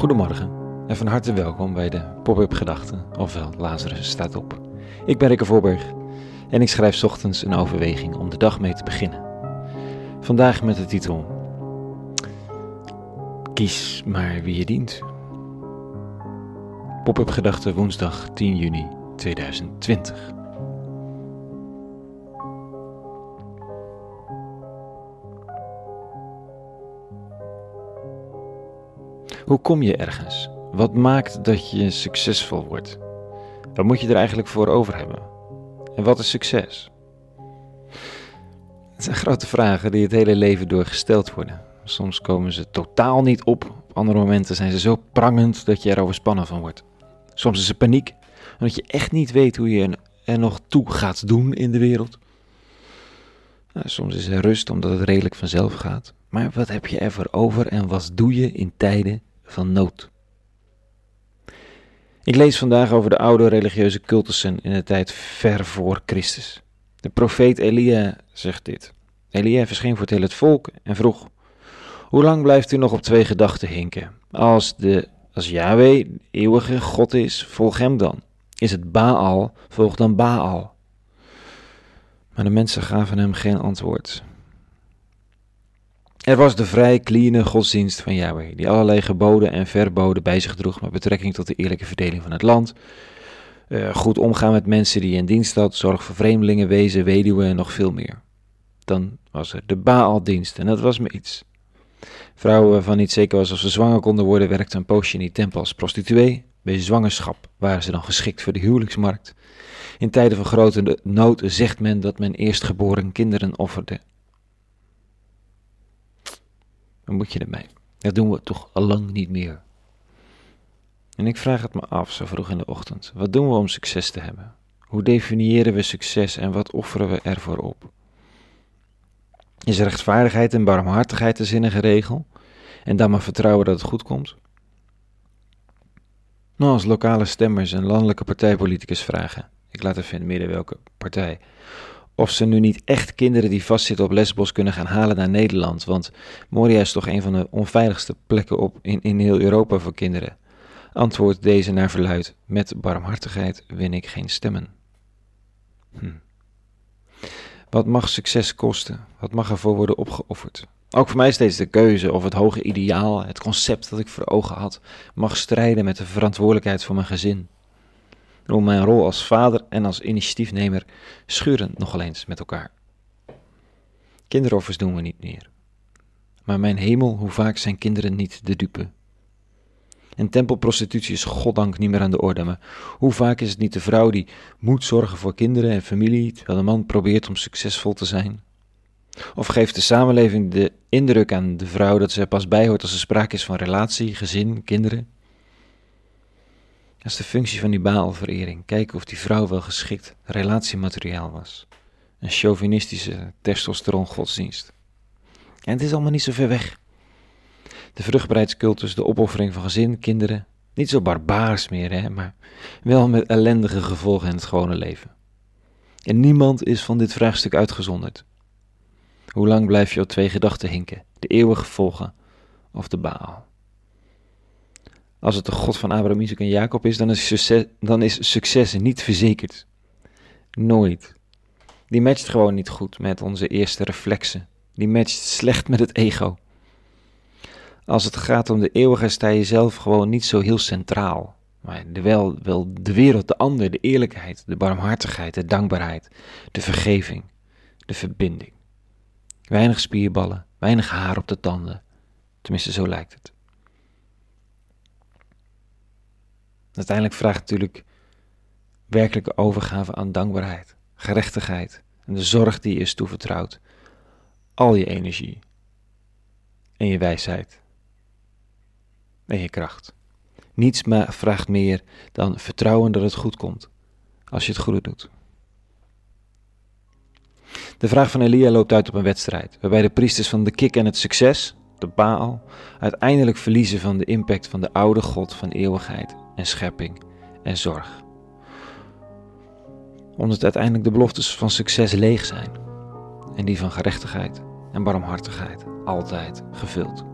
Goedemorgen en van harte welkom bij de Pop-up Gedachten, ofwel Lazarus staat op. Ik ben Rikke Voorberg en ik schrijf ochtends een overweging om de dag mee te beginnen. Vandaag met de titel Kies maar wie je dient. Pop-up Gedachten woensdag 10 juni 2020. Hoe kom je ergens? Wat maakt dat je succesvol wordt? Wat moet je er eigenlijk voor over hebben? En wat is succes? Het zijn grote vragen die het hele leven door gesteld worden. Soms komen ze totaal niet op. Op andere momenten zijn ze zo prangend dat je er overspannen van wordt. Soms is er paniek, omdat je echt niet weet hoe je er nog toe gaat doen in de wereld. Nou, soms is er rust omdat het redelijk vanzelf gaat. Maar wat heb je ervoor over en wat doe je in tijden van nood. Ik lees vandaag over de oude religieuze cultussen in de tijd ver voor Christus. De profeet Elia zegt dit. Elia verscheen voor het hele volk en vroeg: Hoe lang blijft u nog op twee gedachten hinken? Als, de, als Yahweh eeuwige God is, volg hem dan. Is het Baal, volg dan Baal. Maar de mensen gaven hem geen antwoord. Er was de vrij clean godsdienst van Yahweh, die allerlei geboden en verboden bij zich droeg met betrekking tot de eerlijke verdeling van het land. Uh, goed omgaan met mensen die in dienst had, zorg voor vreemdelingen, wezen, weduwen en nog veel meer. Dan was er de Baaldienst en dat was me iets. Vrouwen waarvan niet zeker was of ze zwanger konden worden, werkten een poosje in die tempel als prostituee. Bij zwangerschap waren ze dan geschikt voor de huwelijksmarkt. In tijden van grote nood zegt men dat men eerstgeboren kinderen offerde dan moet je ermee. Dat doen we toch al lang niet meer. En ik vraag het me af zo vroeg in de ochtend. Wat doen we om succes te hebben? Hoe definiëren we succes en wat offeren we ervoor op? Is rechtvaardigheid en barmhartigheid de zinnige regel? En dan maar vertrouwen dat het goed komt? Nou, als lokale stemmers en landelijke partijpoliticus vragen, ik laat even in midden welke partij, of ze nu niet echt kinderen die vastzitten op Lesbos kunnen gaan halen naar Nederland. Want Moria is toch een van de onveiligste plekken op in, in heel Europa voor kinderen. Antwoordt deze naar verluid: Met barmhartigheid win ik geen stemmen. Hm. Wat mag succes kosten? Wat mag ervoor worden opgeofferd? Ook voor mij steeds de keuze of het hoge ideaal, het concept dat ik voor ogen had, mag strijden met de verantwoordelijkheid voor mijn gezin. Door mijn rol als vader en als initiatiefnemer schuren nogal eens met elkaar. Kinderoffers doen we niet meer. Maar mijn hemel, hoe vaak zijn kinderen niet de dupe? En tempelprostitutie is goddank niet meer aan de orde, maar hoe vaak is het niet de vrouw die moet zorgen voor kinderen en familie, terwijl de man probeert om succesvol te zijn? Of geeft de samenleving de indruk aan de vrouw dat ze er pas bij hoort als er sprake is van relatie, gezin, kinderen? Dat is de functie van die baalverering. Kijken of die vrouw wel geschikt relatiemateriaal was. Een chauvinistische testosteron-godsdienst. En het is allemaal niet zo ver weg. De vruchtbaarheidscultus, de opoffering van gezin, kinderen. Niet zo barbaars meer, hè, maar wel met ellendige gevolgen in het gewone leven. En niemand is van dit vraagstuk uitgezonderd. Hoe lang blijf je op twee gedachten hinken? De eeuwige volgen of de baal? Als het de God van Abraham, Isaac en Jacob is, dan is, succes, dan is succes niet verzekerd. Nooit. Die matcht gewoon niet goed met onze eerste reflexen. Die matcht slecht met het ego. Als het gaat om de eeuwigheid sta je zelf gewoon niet zo heel centraal. Maar de wel, wel de wereld, de ander, de eerlijkheid, de barmhartigheid, de dankbaarheid, de vergeving, de verbinding. Weinig spierballen, weinig haar op de tanden. Tenminste, zo lijkt het. Uiteindelijk vraagt natuurlijk werkelijke overgave aan dankbaarheid, gerechtigheid en de zorg die je is toevertrouwd. Al je energie en je wijsheid en je kracht. Niets vraagt meer dan vertrouwen dat het goed komt als je het goede doet. De vraag van Elia loopt uit op een wedstrijd, waarbij de priesters van de kik en het succes, de Baal, uiteindelijk verliezen van de impact van de oude God van eeuwigheid en schepping en zorg. Omdat uiteindelijk de beloftes van succes leeg zijn en die van gerechtigheid en barmhartigheid altijd gevuld.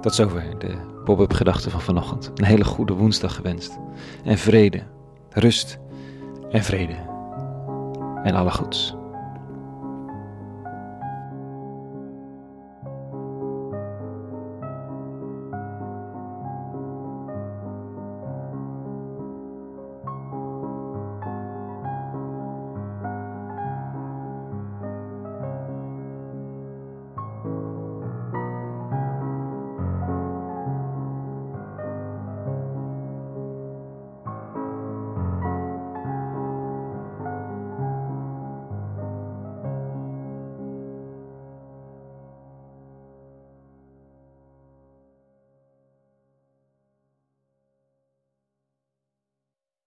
Tot zover de pop-up gedachten van vanochtend. Een hele goede woensdag gewenst. En vrede, rust en vrede. En alle goeds.